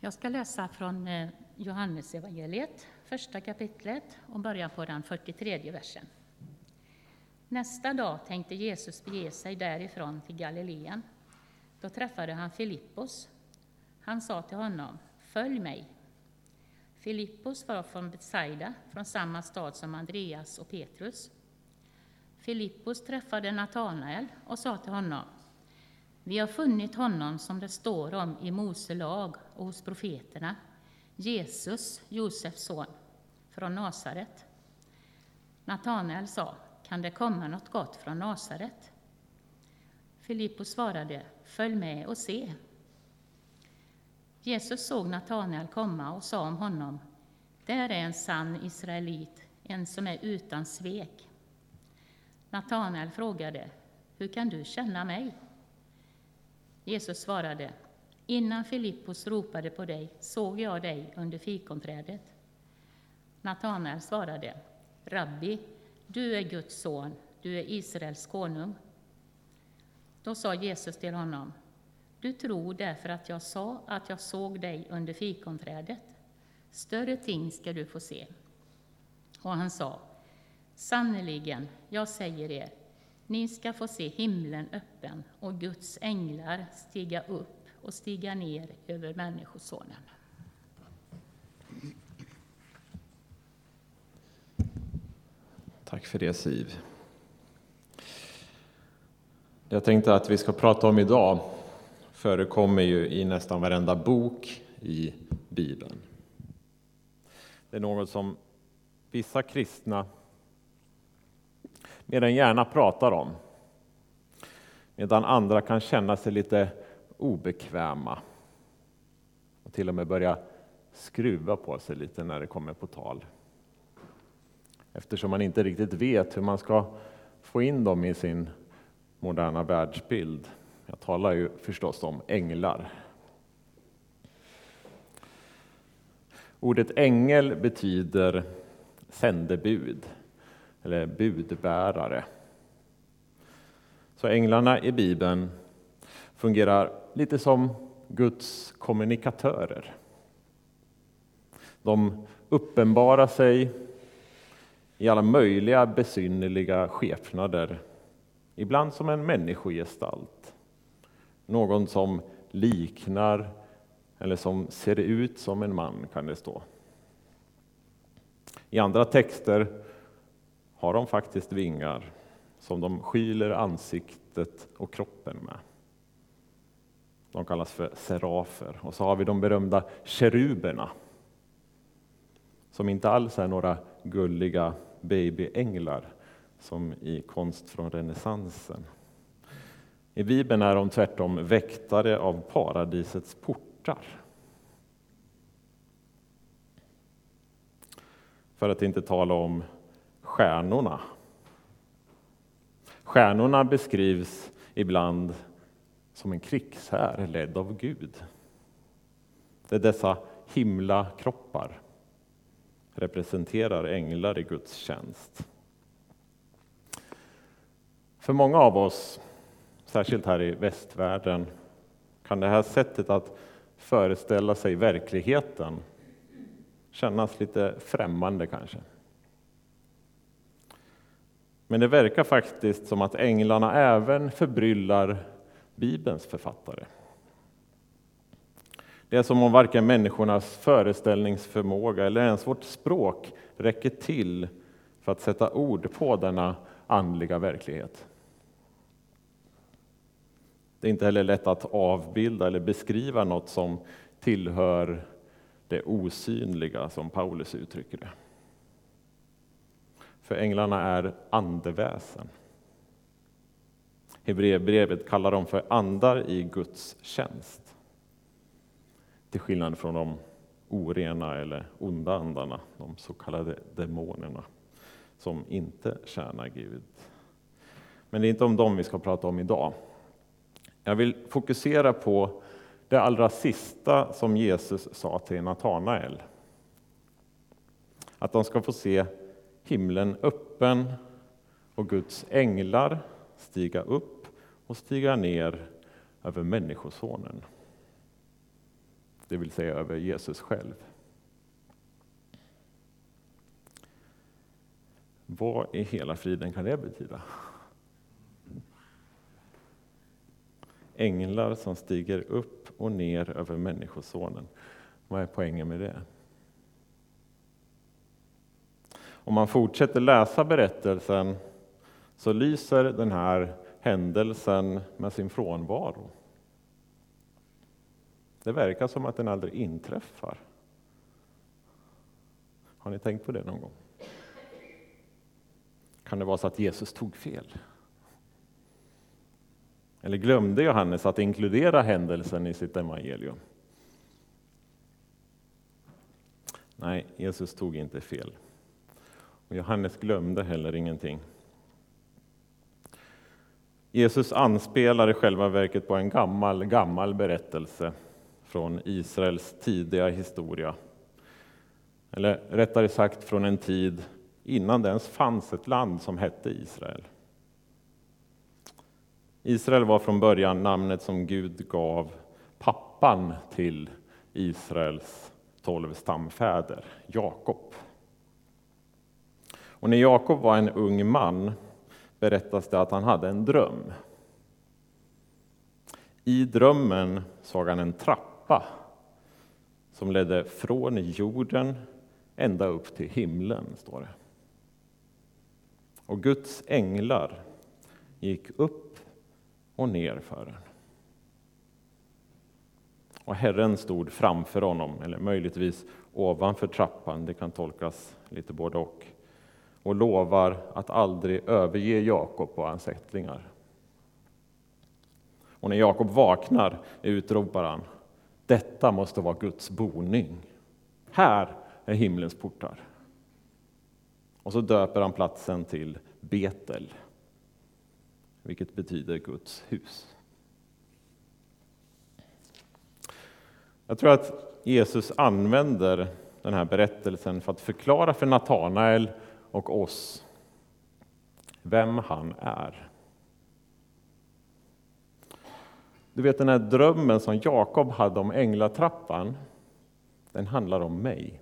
Jag ska läsa från eh, Johannesevangeliet, första kapitlet och börja på den 43 versen. Nästa dag tänkte Jesus bege sig därifrån till Galileen. Då träffade han Filippos. Han sa till honom, följ mig. Filippos var från Betsaida, från samma stad som Andreas och Petrus. Filippos träffade Natanael och sa till honom, vi har funnit honom som det står om i Mose lag och hos profeterna, Jesus, Josefs son, från Nasaret. Natanael sa, kan det komma något gott från Nasaret? Filippos svarade, följ med och se. Jesus såg Natanael komma och sa om honom, där är en sann israelit, en som är utan svek. Natanael frågade, hur kan du känna mig? Jesus svarade, innan Filippos ropade på dig såg jag dig under fikonträdet. Natanael svarade, Rabbi, du är Guds son, du är Israels konung. Då sa Jesus till honom, du tror därför att jag sa att jag såg dig under fikonträdet. Större ting ska du få se. Och han sa, sannerligen, jag säger er, ni ska få se himlen öppen och Guds änglar stiga upp och stiga ner över Människosonen. Tack för det Siv. Jag tänkte att vi ska prata om idag förekommer ju i nästan varenda bok i Bibeln. Det är något som vissa kristna mer än gärna pratar om. Medan andra kan känna sig lite obekväma och till och med börja skruva på sig lite när det kommer på tal. Eftersom man inte riktigt vet hur man ska få in dem i sin moderna världsbild. Jag talar ju förstås om änglar. Ordet ängel betyder sändebud eller budbärare. Så änglarna i Bibeln fungerar lite som Guds kommunikatörer. De uppenbarar sig i alla möjliga besynnerliga skepnader, ibland som en människogestalt. Någon som liknar eller som ser ut som en man, kan det stå. I andra texter har de faktiskt vingar som de skyler ansiktet och kroppen med. De kallas för serafer. Och så har vi de berömda keruberna som inte alls är några gulliga babyänglar som i konst från renässansen. I Bibeln är de tvärtom väktare av paradisets portar. För att inte tala om stjärnorna. Stjärnorna beskrivs ibland som en krigshär ledd av Gud. Det är dessa himlakroppar representerar änglar i Guds tjänst. För många av oss, särskilt här i västvärlden, kan det här sättet att föreställa sig verkligheten kännas lite främmande kanske. Men det verkar faktiskt som att änglarna även förbryllar Bibelns författare. Det är som om varken människornas föreställningsförmåga eller ens vårt språk räcker till för att sätta ord på denna andliga verklighet. Det är inte heller lätt att avbilda eller beskriva något som tillhör det osynliga, som Paulus uttrycker det. För änglarna är andeväsen. Hebreerbrevet kallar dem för andar i Guds tjänst. Till skillnad från de orena eller onda andarna, de så kallade demonerna, som inte tjänar Gud. Men det är inte om dem vi ska prata om idag. Jag vill fokusera på det allra sista som Jesus sa till Natanael. Att de ska få se himlen öppen och Guds änglar stiga upp och stiga ner över Människosonen. det vill säga över Jesus själv. Vad i hela friden kan det betyda? Änglar som stiger upp och ner över Människosonen. Vad är poängen med det? Om man fortsätter läsa berättelsen så lyser den här händelsen med sin frånvaro. Det verkar som att den aldrig inträffar. Har ni tänkt på det någon gång? Kan det vara så att Jesus tog fel? Eller glömde Johannes att inkludera händelsen i sitt evangelium? Nej, Jesus tog inte fel. Och Johannes glömde heller ingenting. Jesus anspelar i själva verket på en gammal, gammal berättelse från Israels tidiga historia. Eller rättare sagt från en tid innan det ens fanns ett land som hette Israel. Israel var från början namnet som Gud gav pappan till Israels tolv stamfäder, Jakob. Och när Jakob var en ung man berättas det att han hade en dröm. I drömmen såg han en trappa som ledde från jorden ända upp till himlen, står det. Och Guds änglar gick upp och ner för den. Och Herren stod framför honom, eller möjligtvis ovanför trappan, det kan tolkas lite både och, och lovar att aldrig överge Jakob och hans ättlingar. Och när Jakob vaknar utropar han, detta måste vara Guds boning. Här är himlens portar. Och så döper han platsen till Betel, vilket betyder Guds hus. Jag tror att Jesus använder den här berättelsen för att förklara för Natanael och oss vem han är. Du vet den här drömmen som Jakob hade om änglatrappan, den handlar om mig.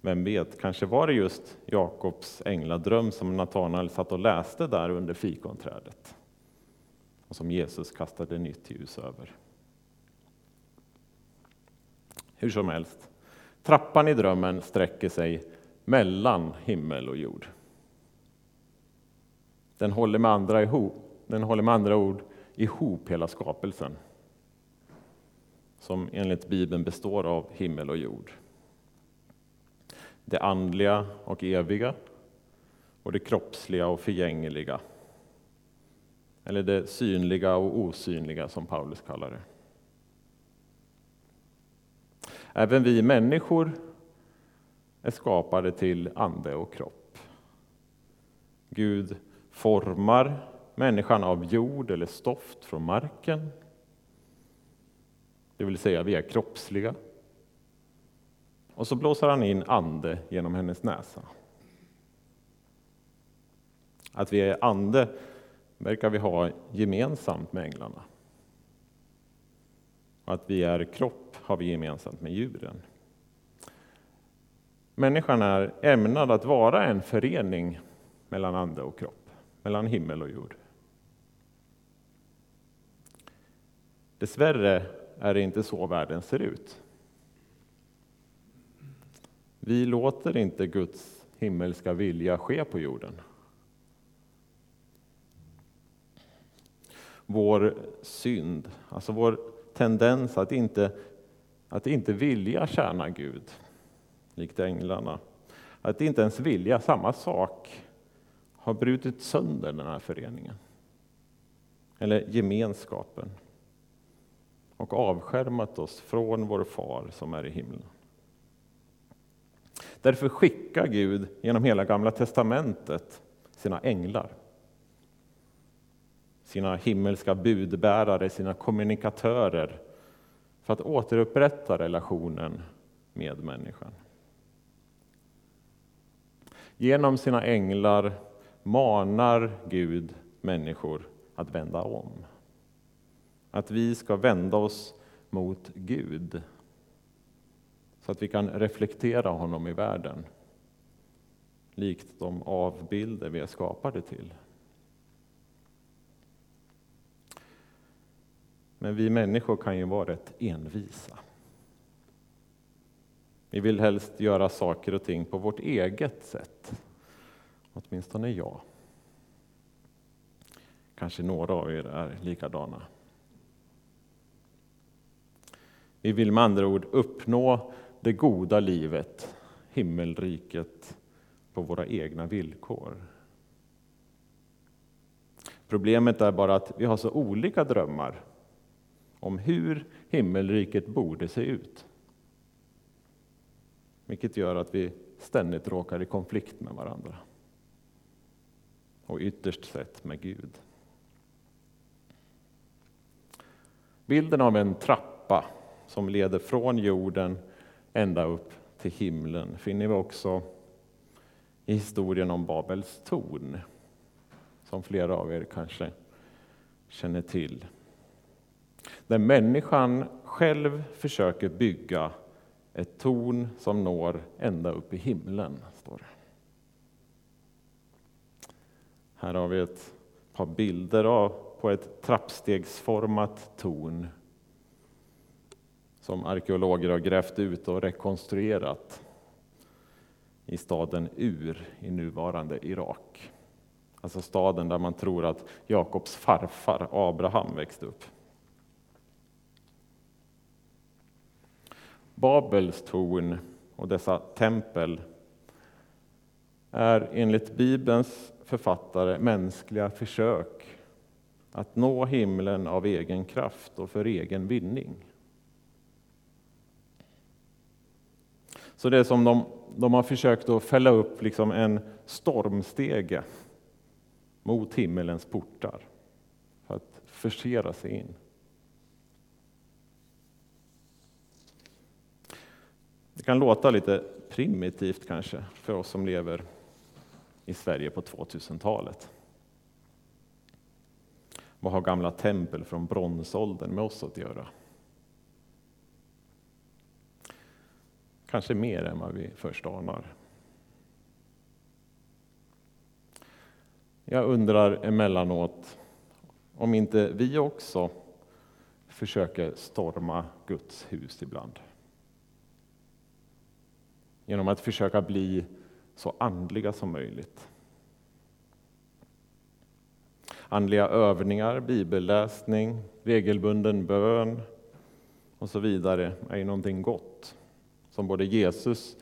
Vem vet, kanske var det just Jakobs ängladröm som Natanael satt och läste där under fikonträdet och som Jesus kastade nytt ljus över. Hur som helst, trappan i drömmen sträcker sig mellan himmel och jord. Den håller med andra, ihop, den håller med andra ord ihop hela skapelsen som enligt Bibeln består av himmel och jord det andliga och eviga och det kroppsliga och förgängliga. Eller det synliga och osynliga som Paulus kallar det. Även vi människor är skapade till ande och kropp. Gud formar människan av jord eller stoft från marken. Det vill säga, vi är kroppsliga. Och så blåser han in ande genom hennes näsa. Att vi är ande verkar vi ha gemensamt med änglarna. Och att vi är kropp har vi gemensamt med djuren. Människan är ämnad att vara en förening mellan ande och kropp, mellan himmel och jord. Dessvärre är det inte så världen ser ut. Vi låter inte Guds himmelska vilja ske på jorden. Vår synd, alltså vår tendens att inte, att inte vilja tjäna Gud, likt änglarna, att inte ens vilja samma sak, har brutit sönder den här föreningen. Eller gemenskapen. Och avskärmat oss från vår far som är i himlen. Därför skickar Gud genom hela Gamla testamentet sina änglar. Sina himmelska budbärare, sina kommunikatörer för att återupprätta relationen med människan. Genom sina änglar manar Gud människor att vända om. att vi ska vända oss mot Gud så att vi kan reflektera honom i världen likt de avbilder vi är skapade till. Men vi människor kan ju vara rätt envisa. Vi vill helst göra saker och ting på vårt eget sätt. Åtminstone jag. Kanske några av er är likadana. Vi vill med andra ord uppnå det goda livet, himmelriket, på våra egna villkor. Problemet är bara att vi har så olika drömmar om hur himmelriket borde se ut. Vilket gör att vi ständigt råkar i konflikt med varandra. Och ytterst sett med Gud. Bilden av en trappa som leder från jorden ända upp till himlen finner vi också i historien om Babels torn, som flera av er kanske känner till. Där människan själv försöker bygga ett torn som når ända upp i himlen, står det. Här har vi ett par bilder av, på ett trappstegsformat torn som arkeologer har grävt ut och rekonstruerat i staden Ur i nuvarande Irak. Alltså staden där man tror att Jakobs farfar Abraham växte upp. Babels torn och dessa tempel är enligt Bibelns författare mänskliga försök att nå himlen av egen kraft och för egen vinning. Så det är som de, de har försökt att fälla upp liksom en stormstege mot himmelens portar för att försera sig in. Det kan låta lite primitivt kanske för oss som lever i Sverige på 2000-talet. Vad har gamla tempel från bronsåldern med oss att göra? Kanske mer än vad vi först anar. Jag undrar emellanåt om inte vi också försöker storma Guds hus ibland. Genom att försöka bli så andliga som möjligt. Andliga övningar, bibelläsning, regelbunden bön och så vidare är ju någonting gott som både Jesus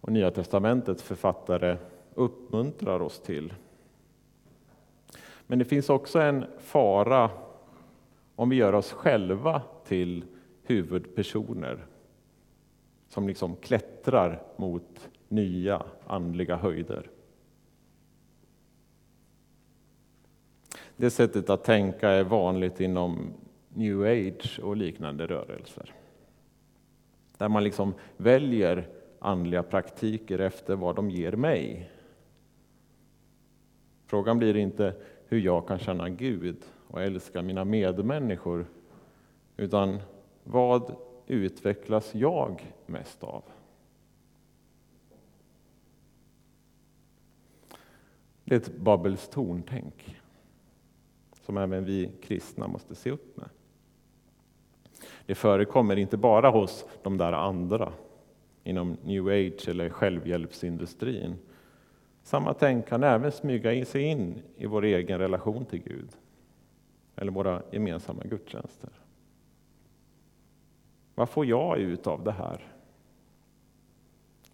och Nya testamentets författare uppmuntrar oss till. Men det finns också en fara om vi gör oss själva till huvudpersoner som liksom klättrar mot nya andliga höjder. Det sättet att tänka är vanligt inom new age och liknande rörelser. Där man liksom väljer andliga praktiker efter vad de ger mig. Frågan blir inte hur jag kan känna Gud och älska mina medmänniskor, utan vad utvecklas jag mest av? Det är ett Babels torntänk som även vi kristna måste se upp med. Det förekommer inte bara hos de där andra inom new age eller självhjälpsindustrin. Samma tänk kan även smyga sig in i vår egen relation till Gud eller våra gemensamma gudstjänster. Vad får jag ut av det här?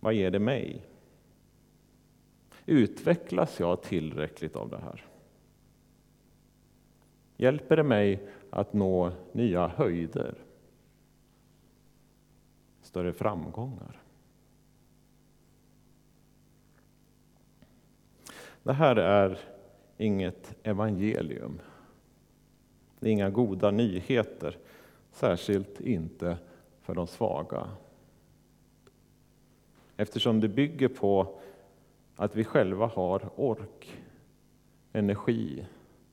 Vad ger det mig? Utvecklas jag tillräckligt av det här? Hjälper det mig att nå nya höjder? Större framgångar? Det här är inget evangelium. Det är inga goda nyheter. Särskilt inte för de svaga. Eftersom det bygger på att vi själva har ork, energi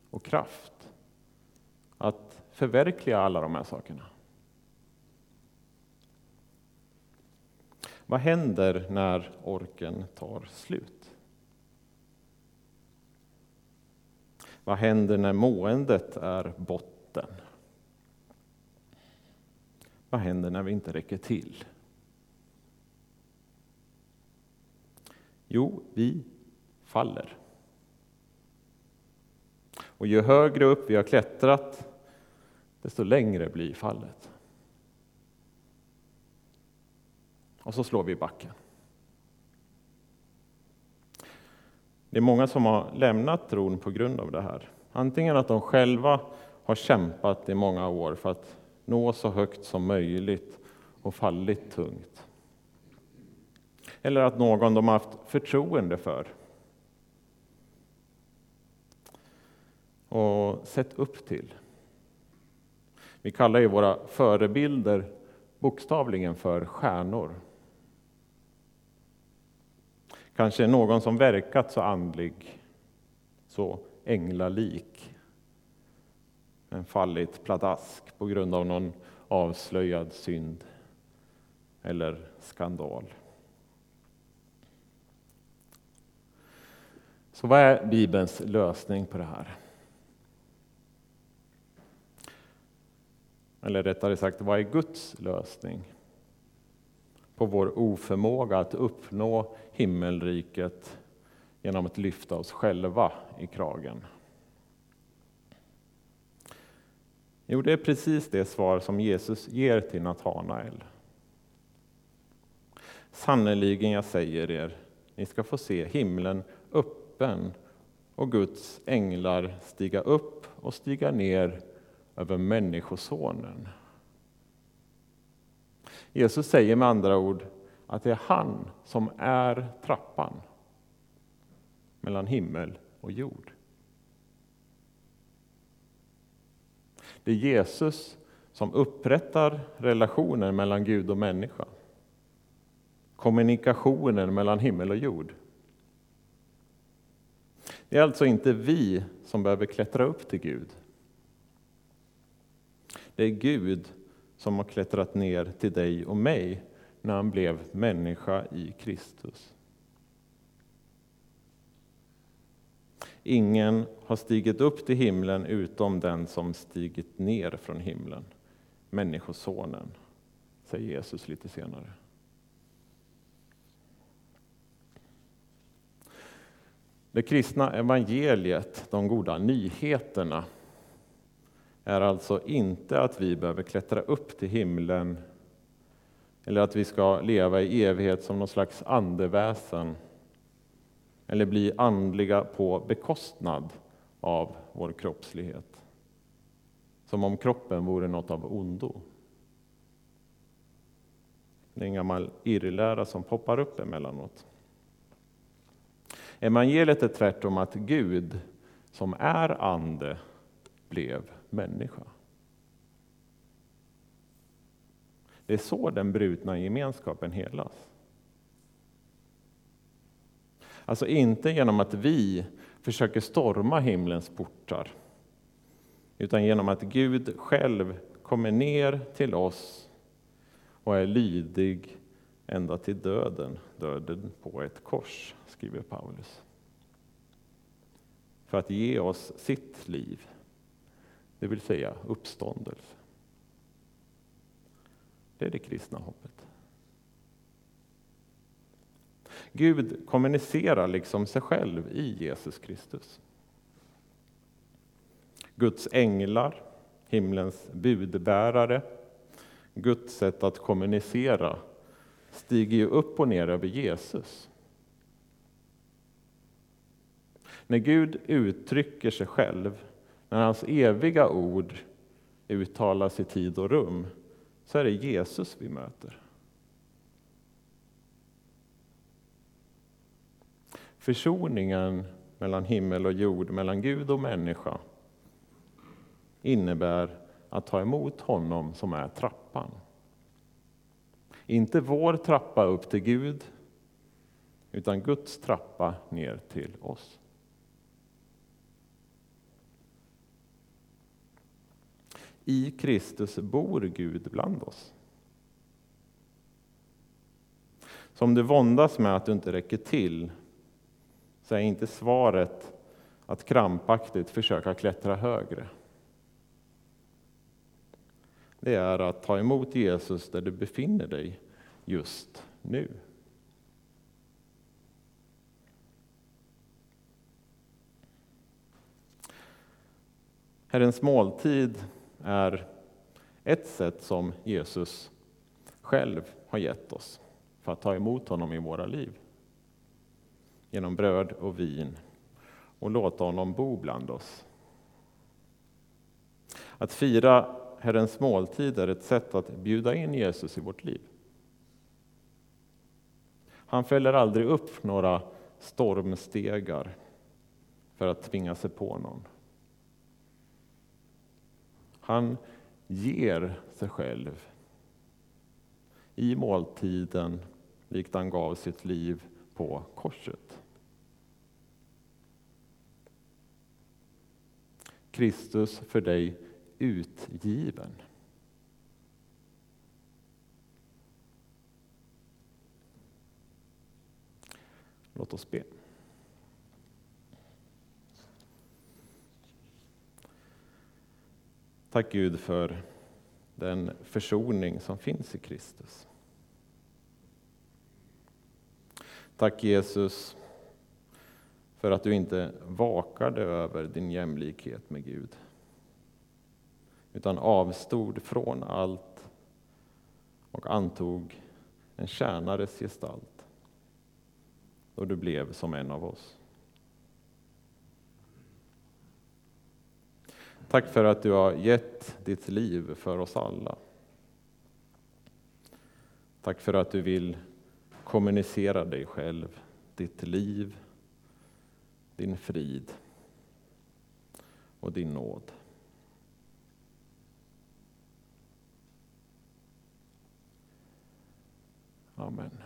och kraft att förverkliga alla de här sakerna. Vad händer när orken tar slut? Vad händer när måendet är botten? Vad händer när vi inte räcker till? Jo, vi faller. Och ju högre upp vi har klättrat, desto längre blir fallet. Och så slår vi i backen. Det är många som har lämnat tron på grund av det här. Antingen att de själva har kämpat i många år för att nå så högt som möjligt och fallit tungt. Eller att någon de haft förtroende för och sett upp till. Vi kallar ju våra förebilder bokstavligen för stjärnor. Kanske någon som verkat så andlig, så änglalik, men fallit pladask på grund av någon avslöjad synd eller skandal. Så vad är Bibelns lösning på det här? Eller rättare sagt, vad är Guds lösning på vår oförmåga att uppnå himmelriket genom att lyfta oss själva i kragen? Jo, det är precis det svar som Jesus ger till Natanael. Sannerligen, jag säger er, ni ska få se himlen öppen och Guds änglar stiga upp och stiga ner över Människosonen. Jesus säger med andra ord att det är han som är trappan mellan himmel och jord. Det är Jesus som upprättar relationen mellan Gud och människa. Kommunikationen mellan himmel och jord. Det är alltså inte vi som behöver klättra upp till Gud. Det är Gud som har klättrat ner till dig och mig när han blev människa i Kristus. Ingen har stigit upp till himlen utom den som stigit ner från himlen, Människosonen, säger Jesus lite senare. Det kristna evangeliet, de goda nyheterna, är alltså inte att vi behöver klättra upp till himlen eller att vi ska leva i evighet som någon slags andeväsen eller bli andliga på bekostnad av vår kroppslighet. Som om kroppen vore något av ondo. Det är en gammal irrlära som poppar upp emellanåt. Evangeliet är tvärtom att Gud, som är ande, blev människa. Det är så den brutna gemenskapen helas. Alltså inte genom att vi försöker storma himlens portar, utan genom att Gud själv kommer ner till oss och är lydig ända till döden, döden på ett kors, skriver Paulus. För att ge oss sitt liv, det vill säga uppståndelse. Det är det kristna hoppet. Gud kommunicerar liksom sig själv i Jesus Kristus. Guds änglar, himlens budbärare, Guds sätt att kommunicera stiger ju upp och ner över Jesus. När Gud uttrycker sig själv, när hans eviga ord uttalas i tid och rum, så är det Jesus vi möter. Försoningen mellan himmel och jord, mellan Gud och människa innebär att ta emot honom som är trappan. Inte vår trappa upp till Gud, utan Guds trappa ner till oss. i Kristus bor Gud bland oss. Så om du våndas med att du inte räcker till, så är inte svaret att krampaktigt försöka klättra högre. Det är att ta emot Jesus där du befinner dig just nu. Herrens måltid är ett sätt som Jesus själv har gett oss för att ta emot honom i våra liv. Genom bröd och vin och låta honom bo bland oss. Att fira Herrens måltid är ett sätt att bjuda in Jesus i vårt liv. Han fäller aldrig upp några stormstegar för att tvinga sig på någon. Han ger sig själv i måltiden likt han gav sitt liv på korset. Kristus för dig utgiven. Låt oss be. Tack Gud för den försoning som finns i Kristus. Tack Jesus för att du inte vakade över din jämlikhet med Gud utan avstod från allt och antog en tjänares gestalt då du blev som en av oss. Tack för att du har gett ditt liv för oss alla. Tack för att du vill kommunicera dig själv, ditt liv, din frid och din nåd. Amen.